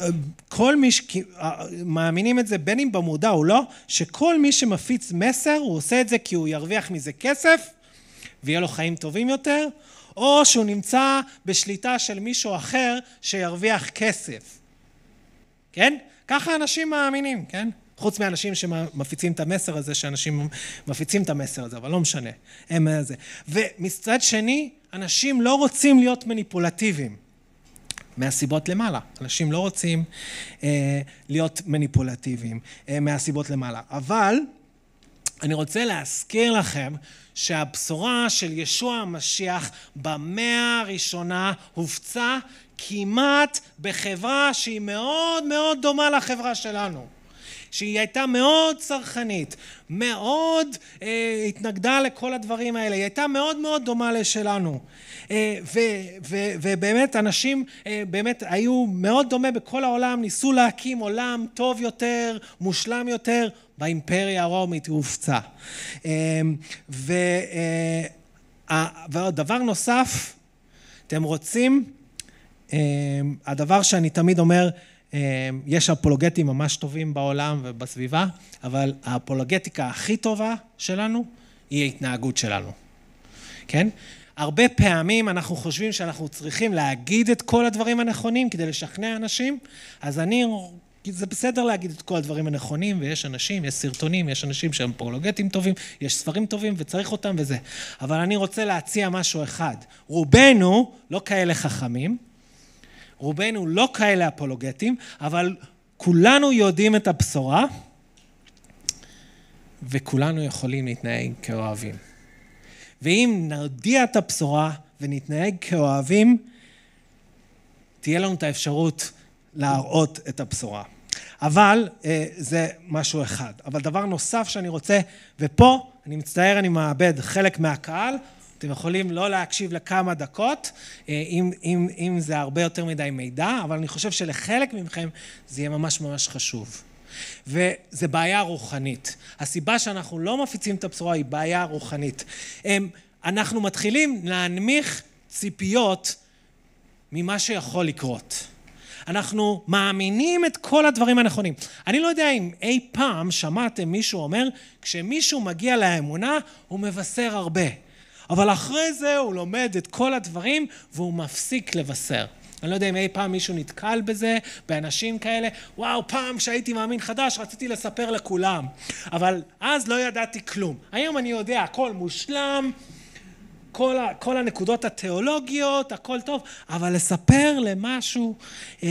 אה, כל מי ש... אה, מאמינים את זה בין אם במודע או לא, שכל מי שמפיץ מסר הוא עושה את זה כי הוא ירוויח מזה כסף ויהיה לו חיים טובים יותר, או שהוא נמצא בשליטה של מישהו אחר שירוויח כסף. כן? ככה אנשים מאמינים, כן? חוץ מאנשים שמפיצים את המסר הזה, שאנשים מפיצים את המסר הזה, אבל לא משנה. הם זה. ומצד שני, אנשים לא רוצים להיות מניפולטיביים. מהסיבות למעלה. אנשים לא רוצים אה, להיות מניפולטיביים אה, מהסיבות למעלה. אבל אני רוצה להזכיר לכם שהבשורה של ישוע המשיח במאה הראשונה הופצה כמעט בחברה שהיא מאוד מאוד דומה לחברה שלנו. שהיא הייתה מאוד צרכנית, מאוד אה, התנגדה לכל הדברים האלה, היא הייתה מאוד מאוד דומה לשלנו. אה, ו, ו, ובאמת אנשים אה, באמת היו מאוד דומה בכל העולם, ניסו להקים עולם טוב יותר, מושלם יותר, באימפריה הרומית היא הופצה. אה, ו, אה, ודבר נוסף, אתם רוצים, אה, הדבר שאני תמיד אומר, אמ, יש אפולוגטים ממש טובים בעולם ובסביבה, אבל האפולוגטיקה הכי טובה שלנו היא ההתנהגות שלנו, כן? הרבה פעמים אנחנו חושבים שאנחנו צריכים להגיד את כל הדברים הנכונים כדי לשכנע אנשים, אז אני, זה בסדר להגיד את כל הדברים הנכונים, ויש אנשים, יש סרטונים, יש אנשים שהם אפולוגטים טובים, יש ספרים טובים וצריך אותם וזה. אבל אני רוצה להציע משהו אחד. רובנו לא כאלה חכמים, רובנו לא כאלה אפולוגטים, אבל כולנו יודעים את הבשורה, וכולנו יכולים להתנהג כאוהבים. ואם נודיע את הבשורה ונתנהג כאוהבים, תהיה לנו את האפשרות להראות את הבשורה. אבל אה, זה משהו אחד. אבל דבר נוסף שאני רוצה, ופה, אני מצטער, אני מאבד חלק מהקהל, אתם יכולים לא להקשיב לכמה דקות, אה, אם, אם, אם זה הרבה יותר מדי מידע, אבל אני חושב שלחלק מכם זה יהיה ממש ממש חשוב. וזה בעיה רוחנית. הסיבה שאנחנו לא מפיצים את הבשורה היא בעיה רוחנית. אנחנו מתחילים להנמיך ציפיות ממה שיכול לקרות. אנחנו מאמינים את כל הדברים הנכונים. אני לא יודע אם אי פעם שמעתם מישהו אומר, כשמישהו מגיע לאמונה, הוא מבשר הרבה. אבל אחרי זה הוא לומד את כל הדברים והוא מפסיק לבשר. אני לא יודע אם אי פעם מישהו נתקל בזה, באנשים כאלה, וואו, פעם כשהייתי מאמין חדש רציתי לספר לכולם, אבל אז לא ידעתי כלום. היום אני יודע, הכל מושלם, כל, ה, כל הנקודות התיאולוגיות, הכל טוב, אבל לספר למשהו, אמ,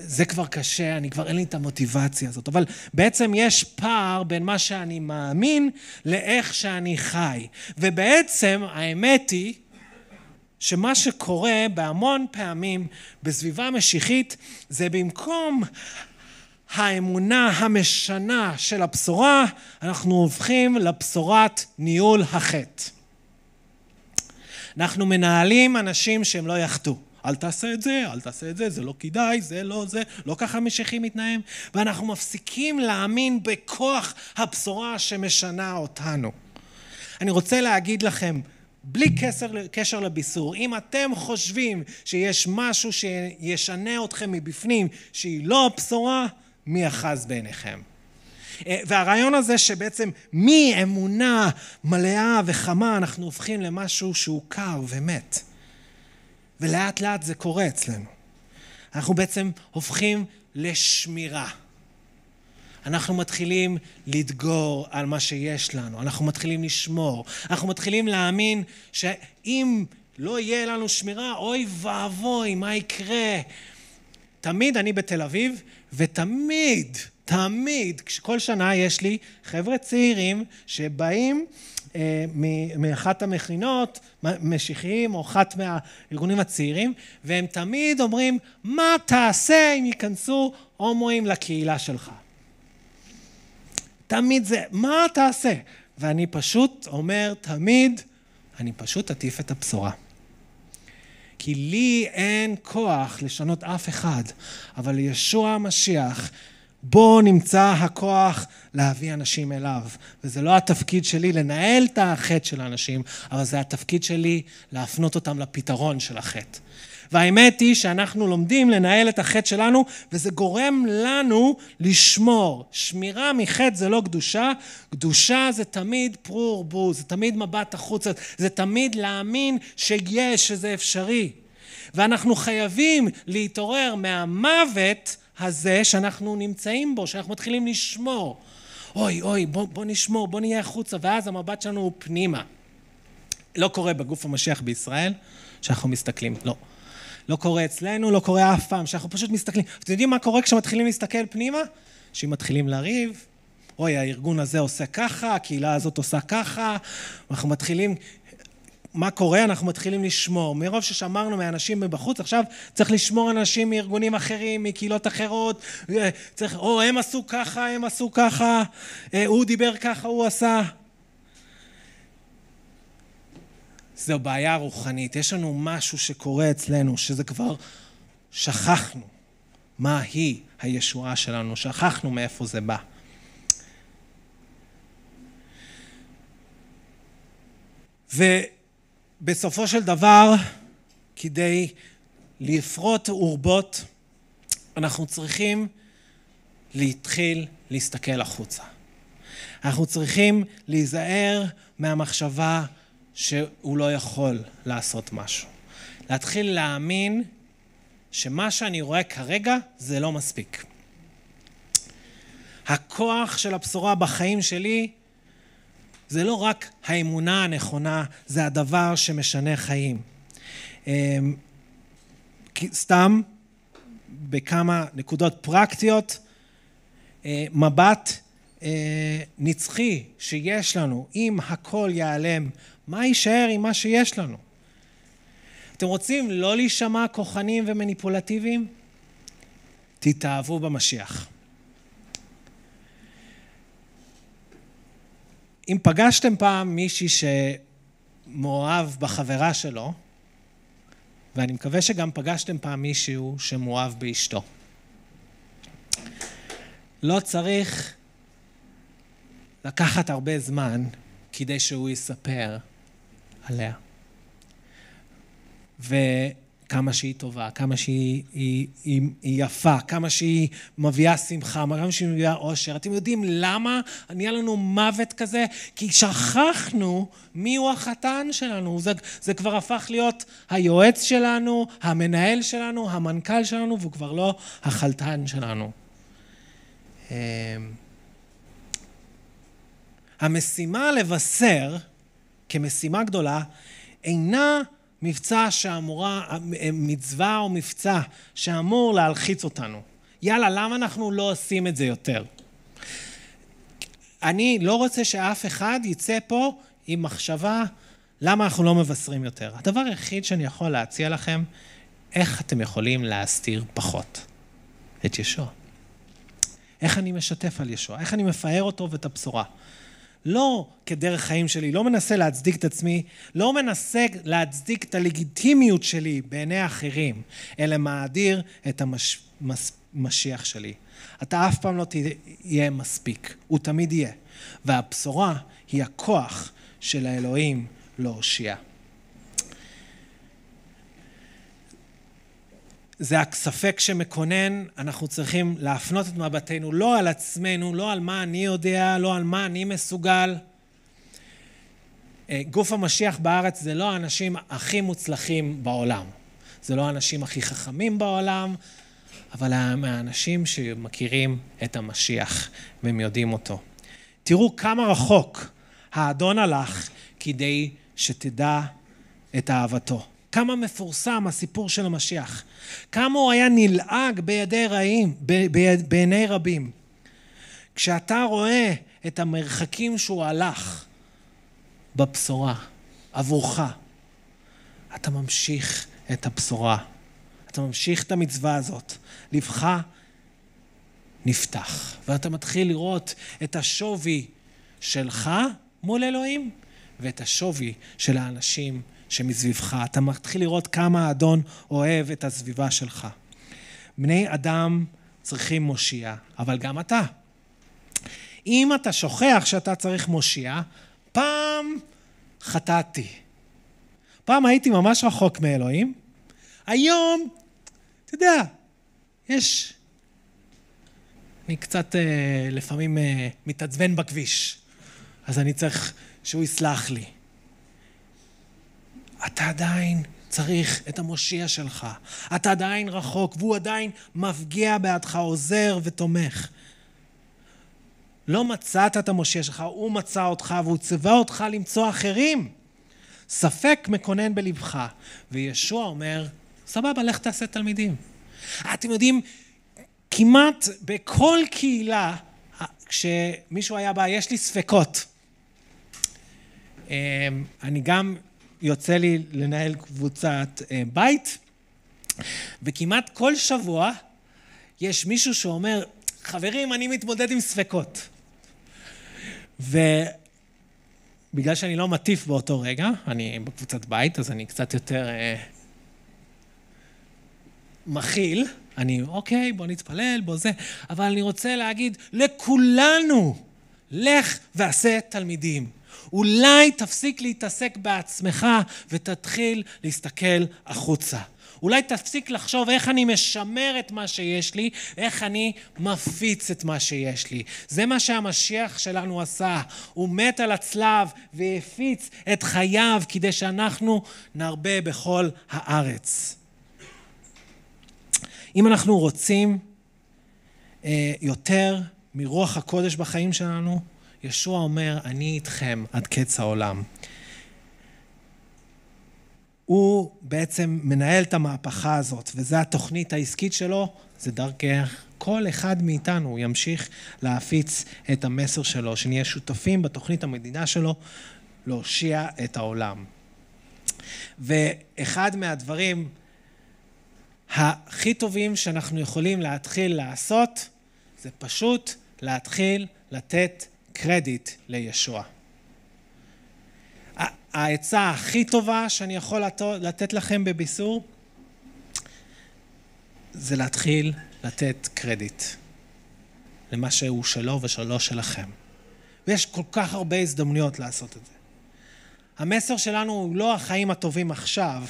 זה כבר קשה, אני כבר אין לי את המוטיבציה הזאת. אבל בעצם יש פער בין מה שאני מאמין לאיך שאני חי. ובעצם האמת היא שמה שקורה בהמון פעמים בסביבה משיחית זה במקום האמונה המשנה של הבשורה, אנחנו הופכים לבשורת ניהול החטא. אנחנו מנהלים אנשים שהם לא יחטאו. אל תעשה את זה, אל תעשה את זה, זה לא כדאי, זה לא זה, לא ככה משיחי מתנהל. ואנחנו מפסיקים להאמין בכוח הבשורה שמשנה אותנו. אני רוצה להגיד לכם, בלי קשר, קשר לביסור, אם אתם חושבים שיש משהו שישנה אתכם מבפנים, שהיא לא הבשורה, מי אחז בעיניכם. אה, והרעיון הזה שבעצם מאמונה מלאה וחמה אנחנו הופכים למשהו שהוא קר ומת. ולאט לאט זה קורה אצלנו. אנחנו בעצם הופכים לשמירה. אנחנו מתחילים לדגור על מה שיש לנו, אנחנו מתחילים לשמור, אנחנו מתחילים להאמין שאם לא יהיה לנו שמירה, אוי ואבוי, מה יקרה? תמיד אני בתל אביב, ותמיד, תמיד, כל שנה יש לי חבר'ה צעירים שבאים אה, מאחת המכינות, משיחיים, או אחת מהארגונים הצעירים, והם תמיד אומרים, מה תעשה אם ייכנסו הומואים לקהילה שלך? תמיד זה, מה תעשה? ואני פשוט אומר תמיד, אני פשוט אטיף את הבשורה. כי לי אין כוח לשנות אף אחד, אבל לישוע המשיח בו נמצא הכוח להביא אנשים אליו. וזה לא התפקיד שלי לנהל את החטא של האנשים, אבל זה התפקיד שלי להפנות אותם לפתרון של החטא. והאמת היא שאנחנו לומדים לנהל את החטא שלנו, וזה גורם לנו לשמור. שמירה מחטא זה לא קדושה, קדושה זה תמיד פרו ורבו, זה תמיד מבט החוצה, זה תמיד להאמין שיש, שזה אפשרי. ואנחנו חייבים להתעורר מהמוות הזה שאנחנו נמצאים בו, שאנחנו מתחילים לשמור. אוי, אוי, בוא, בוא נשמור, בוא נהיה החוצה, ואז המבט שלנו הוא פנימה. לא קורה בגוף המשיח בישראל, שאנחנו מסתכלים, לא. לא קורה אצלנו, לא קורה אף פעם, שאנחנו פשוט מסתכלים. אתם יודעים מה קורה כשמתחילים להסתכל פנימה? שאם מתחילים לריב, אוי, הארגון הזה עושה ככה, הקהילה הזאת עושה ככה, אנחנו מתחילים, מה קורה? אנחנו מתחילים לשמור. מרוב ששמרנו מאנשים מבחוץ, עכשיו צריך לשמור אנשים מארגונים אחרים, מקהילות אחרות. צריך, או, הם עשו ככה, הם עשו ככה, אה, הוא דיבר ככה, הוא עשה. זו בעיה רוחנית. יש לנו משהו שקורה אצלנו, שזה כבר שכחנו מה היא הישועה שלנו, שכחנו מאיפה זה בא. ו... בסופו של דבר, כדי לפרוט אורבות, אנחנו צריכים להתחיל להסתכל החוצה. אנחנו צריכים להיזהר מהמחשבה שהוא לא יכול לעשות משהו. להתחיל להאמין שמה שאני רואה כרגע זה לא מספיק. הכוח של הבשורה בחיים שלי זה לא רק האמונה הנכונה, זה הדבר שמשנה חיים. אמ, סתם, בכמה נקודות פרקטיות, אה, מבט אה, נצחי שיש לנו, אם הכל ייעלם, מה יישאר עם מה שיש לנו? אתם רוצים לא להישמע כוחניים ומניפולטיביים? תתאהבו במשיח. אם פגשתם פעם מישהי שמאוהב בחברה שלו, ואני מקווה שגם פגשתם פעם מישהו שמאוהב באשתו. לא צריך לקחת הרבה זמן כדי שהוא יספר עליה. ו... כמה שהיא טובה, כמה שהיא היא, היא, היא יפה, כמה שהיא מביאה שמחה, כמה שהיא מביאה אושר. אתם יודעים למה נהיה לנו מוות כזה? כי שכחנו מיהו החתן שלנו. זה, זה כבר הפך להיות היועץ שלנו, המנהל שלנו, המנכ"ל שלנו, והוא כבר לא החלטן שלנו. אמ, המשימה לבשר כמשימה גדולה, אינה מבצע שאמורה, מצווה או מבצע שאמור להלחיץ אותנו. יאללה, למה אנחנו לא עושים את זה יותר? אני לא רוצה שאף אחד יצא פה עם מחשבה למה אנחנו לא מבשרים יותר. הדבר היחיד שאני יכול להציע לכם, איך אתם יכולים להסתיר פחות את ישוע. איך אני משתף על ישוע, איך אני מפאר אותו ואת הבשורה. לא כדרך חיים שלי, לא מנסה להצדיק את עצמי, לא מנסה להצדיק את הלגיטימיות שלי בעיני האחרים, אלא מאדיר את המשיח שלי. אתה אף פעם לא תהיה מספיק, הוא תמיד יהיה. והבשורה היא הכוח של האלוהים להושיע. זה הספק שמקונן, אנחנו צריכים להפנות את מבטנו לא על עצמנו, לא על מה אני יודע, לא על מה אני מסוגל. אה, גוף המשיח בארץ זה לא האנשים הכי מוצלחים בעולם. זה לא האנשים הכי חכמים בעולם, אבל האנשים שמכירים את המשיח והם יודעים אותו. תראו כמה רחוק האדון הלך כדי שתדע את אהבתו. כמה מפורסם הסיפור של המשיח. כמה הוא היה נלעג בידי רעים, בעיני רבים. כשאתה רואה את המרחקים שהוא הלך בבשורה עבורך, אתה ממשיך את הבשורה. אתה ממשיך את המצווה הזאת. לבך נפתח, ואתה מתחיל לראות את השווי שלך מול אלוהים, ואת השווי של האנשים שמסביבך. אתה מתחיל לראות כמה האדון אוהב את הסביבה שלך. בני אדם צריכים מושיע, אבל גם אתה. אם אתה שוכח שאתה צריך מושיע, פעם חטאתי. פעם הייתי ממש רחוק מאלוהים, היום, אתה יודע, יש... אני קצת אה, לפעמים אה, מתעצבן בכביש, אז אני צריך שהוא יסלח לי. אתה עדיין צריך את המושיע שלך. אתה עדיין רחוק, והוא עדיין מפגיע בעדך, עוזר ותומך. לא מצאת את המושיע שלך, הוא מצא אותך והוא ציווה אותך למצוא אחרים. ספק מקונן בלבך, וישוע אומר, סבבה, לך תעשה תלמידים. אתם יודעים, כמעט בכל קהילה, כשמישהו היה בא, יש לי ספקות. אמ, אני גם יוצא לי לנהל קבוצת אה, בית, וכמעט כל שבוע יש מישהו שאומר, חברים, אני מתמודד עם ספקות. ובגלל שאני לא מטיף באותו רגע, אני בקבוצת בית, אז אני קצת יותר אה, מכיל. אני, אוקיי, בוא נתפלל, בוא זה, אבל אני רוצה להגיד לכולנו, לך ועשה תלמידים. אולי תפסיק להתעסק בעצמך ותתחיל להסתכל החוצה. אולי תפסיק לחשוב איך אני משמר את מה שיש לי, איך אני מפיץ את מה שיש לי. זה מה שהמשיח שלנו עשה. הוא מת על הצלב והפיץ את חייו כדי שאנחנו נרבה בכל הארץ. אם אנחנו רוצים אה, יותר מרוח הקודש בחיים שלנו, ישוע אומר, אני איתכם עד קץ העולם. הוא בעצם מנהל את המהפכה הזאת, וזו התוכנית העסקית שלו, זה דרכך. כל אחד מאיתנו ימשיך להפיץ את המסר שלו, שנהיה שותפים בתוכנית המדינה שלו להושיע את העולם. ואחד מהדברים הכי טובים שאנחנו יכולים להתחיל לעשות, זה פשוט להתחיל לתת קרדיט לישוע. העצה הכי טובה שאני יכול לתת לכם בביסור זה להתחיל לתת קרדיט למה שהוא שלו ושלו שלכם. ויש כל כך הרבה הזדמנויות לעשות את זה. המסר שלנו הוא לא החיים הטובים עכשיו,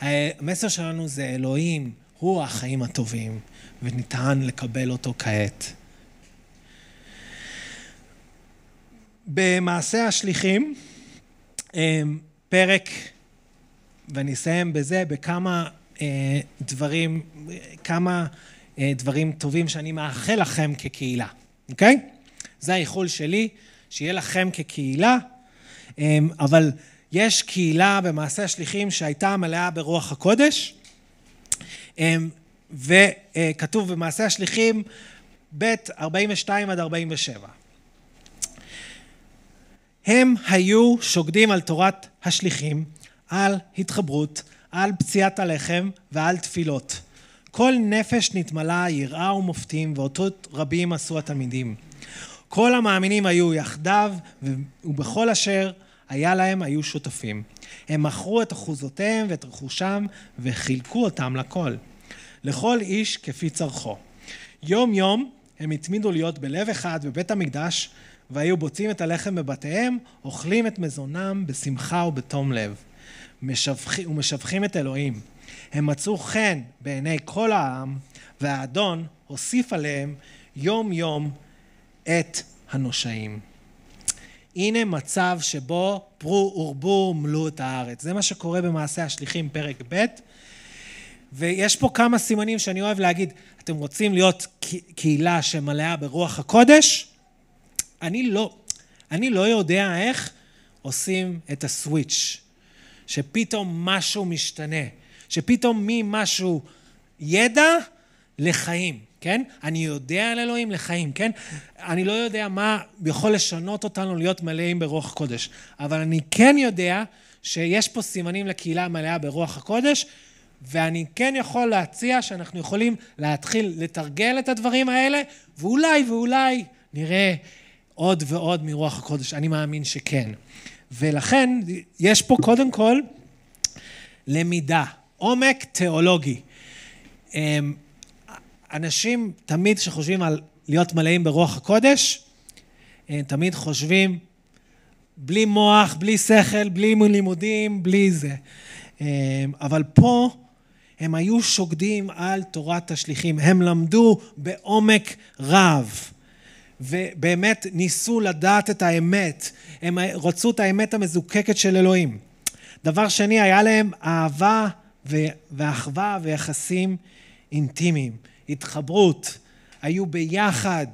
המסר שלנו זה אלוהים, הוא החיים הטובים, וניתן לקבל אותו כעת. במעשה השליחים, אמ, פרק, ואני אסיים בזה, בכמה אה, דברים, כמה אה, דברים טובים שאני מאחל לכם כקהילה, אוקיי? זה האיחול שלי, שיהיה לכם כקהילה, אמ, אבל יש קהילה במעשה השליחים שהייתה מלאה ברוח הקודש, אמ, וכתוב במעשה השליחים ב' 42 עד 47. הם היו שוקדים על תורת השליחים, על התחברות, על פציעת הלחם ועל תפילות. כל נפש נתמלה יראה ומופתים ואותות רבים עשו התלמידים. כל המאמינים היו יחדיו ובכל אשר היה להם היו שותפים. הם מכרו את אחוזותיהם ואת רכושם וחילקו אותם לכל. לכל איש כפי צרכו. יום יום הם התמידו להיות בלב אחד בבית המקדש והיו בוצעים את הלחם בבתיהם, אוכלים את מזונם בשמחה ובתום לב. משבחים, ומשבחים את אלוהים. הם מצאו חן בעיני כל העם, והאדון הוסיף עליהם יום יום את הנושעים. הנה מצב שבו פרו ורבו מלאו את הארץ. זה מה שקורה במעשה השליחים, פרק ב', ויש פה כמה סימנים שאני אוהב להגיד, אתם רוצים להיות קהילה שמלאה ברוח הקודש? אני לא, אני לא יודע איך עושים את הסוויץ', שפתאום משהו משתנה, שפתאום ממשהו ידע לחיים, כן? אני יודע על אלוהים לחיים, כן? אני לא יודע מה יכול לשנות אותנו להיות מלאים ברוח קודש, אבל אני כן יודע שיש פה סימנים לקהילה מלאה ברוח הקודש, ואני כן יכול להציע שאנחנו יכולים להתחיל לתרגל את הדברים האלה, ואולי ואולי נראה עוד ועוד מרוח הקודש. אני מאמין שכן. ולכן יש פה קודם כל למידה, עומק תיאולוגי. אמ, אנשים תמיד שחושבים על להיות מלאים ברוח הקודש, תמיד חושבים בלי מוח, בלי שכל, בלי לימודים, בלי זה. אמ, אבל פה הם היו שוקדים על תורת השליחים, הם למדו בעומק רב. ובאמת ניסו לדעת את האמת, הם רצו את האמת המזוקקת של אלוהים. דבר שני, היה להם אהבה ואחווה ויחסים אינטימיים, התחברות, היו ביחד,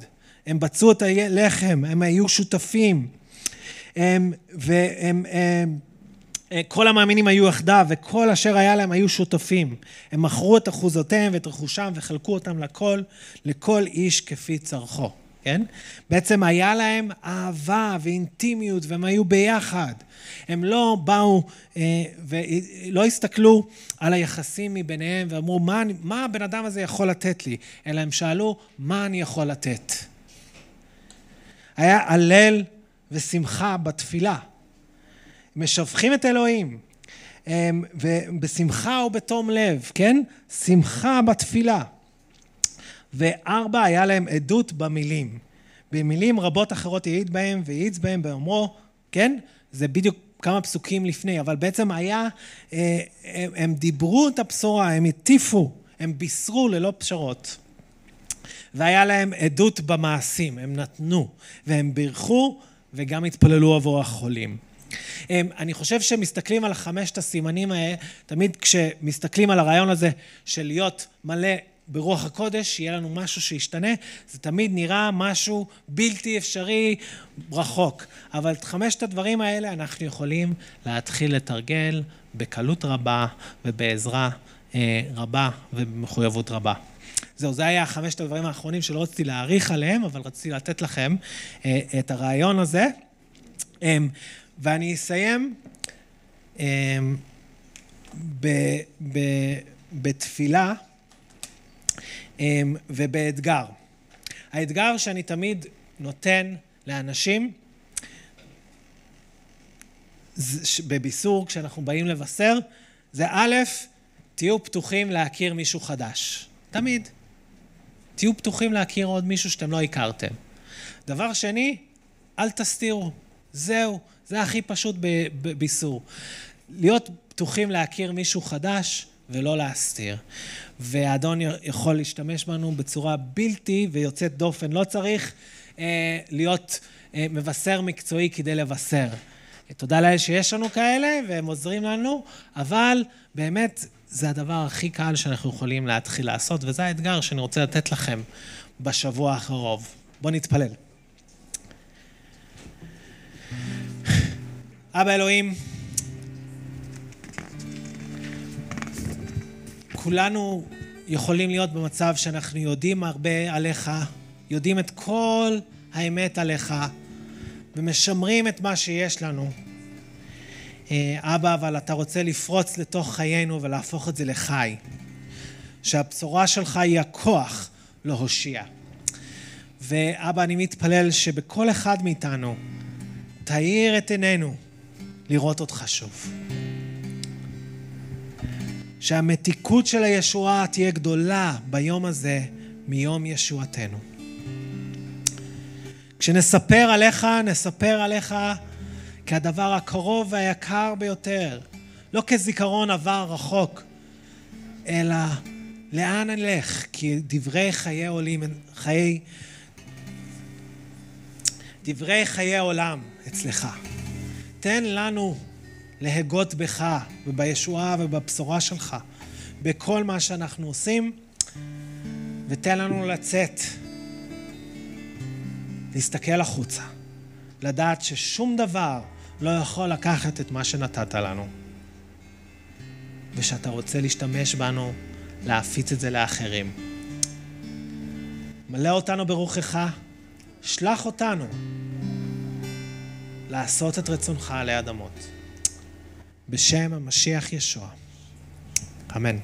הם בצעו את הלחם, הם היו שותפים, הם, והם הם, אה, כל המאמינים היו יחדיו, וכל אשר היה להם היו שותפים. הם מכרו את אחוזותיהם ואת רכושם וחלקו אותם לכל, לכל איש כפי צרכו, כן? בעצם היה להם אהבה ואינטימיות, והם היו ביחד. הם לא באו אה, ולא הסתכלו על היחסים מביניהם ואמרו, מה, מה הבן אדם הזה יכול לתת לי? אלא הם שאלו, מה אני יכול לתת? היה הלל ושמחה בתפילה. משבחים את אלוהים, אמ, ובשמחה ובתום לב, כן? שמחה בתפילה. וארבע, היה להם עדות במילים. במילים רבות אחרות העיד בהם והעיץ בהם באומרו, כן? זה בדיוק כמה פסוקים לפני, אבל בעצם היה, אה, הם, הם דיברו את הבשורה, הם הטיפו, הם בישרו ללא פשרות. והיה להם עדות במעשים, הם נתנו, והם בירכו וגם התפללו עבור החולים. אני חושב שמסתכלים על חמשת הסימנים האלה, תמיד כשמסתכלים על הרעיון הזה של להיות מלא ברוח הקודש, שיהיה לנו משהו שישתנה, זה תמיד נראה משהו בלתי אפשרי, רחוק. אבל את חמשת הדברים האלה אנחנו יכולים להתחיל לתרגל בקלות רבה ובעזרה אה, רבה ובמחויבות רבה. זהו, זה היה חמשת הדברים האחרונים שלא רציתי להעריך עליהם, אבל רציתי לתת לכם אה, את הרעיון הזה. אה, ואני אסיים אמ, ב, ב, בתפילה ובאתגר. האתגר שאני תמיד נותן לאנשים בביסור, כשאנחנו באים לבשר, זה א', תהיו פתוחים להכיר מישהו חדש. תמיד. תהיו פתוחים להכיר עוד מישהו שאתם לא הכרתם. דבר שני, אל תסתירו. זהו, זה הכי פשוט בביסור. להיות פתוחים להכיר מישהו חדש ולא להסתיר. והאדון יכול להשתמש בנו בצורה בלתי ויוצאת דופן. לא צריך אה, להיות אה, מבשר מקצועי כדי לבשר. תודה לאל שיש לנו כאלה והם עוזרים לנו, אבל באמת זה הדבר הכי קל שאנחנו יכולים להתחיל לעשות, וזה האתגר שאני רוצה לתת לכם בשבוע הקרוב. בואו נתפלל. אבא אלוהים, כולנו יכולים להיות במצב שאנחנו יודעים הרבה עליך, יודעים את כל האמת עליך, ומשמרים את מה שיש לנו. אה, אבא, אבל אתה רוצה לפרוץ לתוך חיינו ולהפוך את זה לחי. שהבשורה שלך היא הכוח להושיע. ואבא, אני מתפלל שבכל אחד מאיתנו תאיר את עינינו לראות אותך שוב. שהמתיקות של הישועה תהיה גדולה ביום הזה מיום ישועתנו. כשנספר עליך, נספר עליך כהדבר הקרוב והיקר ביותר, לא כזיכרון עבר רחוק, אלא לאן נלך? כי דברי חיי עולים, חיי... דברי חיי עולם אצלך. תן לנו להגות בך ובישועה ובבשורה שלך, בכל מה שאנחנו עושים, ותן לנו לצאת, להסתכל החוצה, לדעת ששום דבר לא יכול לקחת את מה שנתת לנו, ושאתה רוצה להשתמש בנו להפיץ את זה לאחרים. מלא אותנו ברוחך, שלח אותנו לעשות את רצונך עלי אדמות. בשם המשיח ישוע. אמן.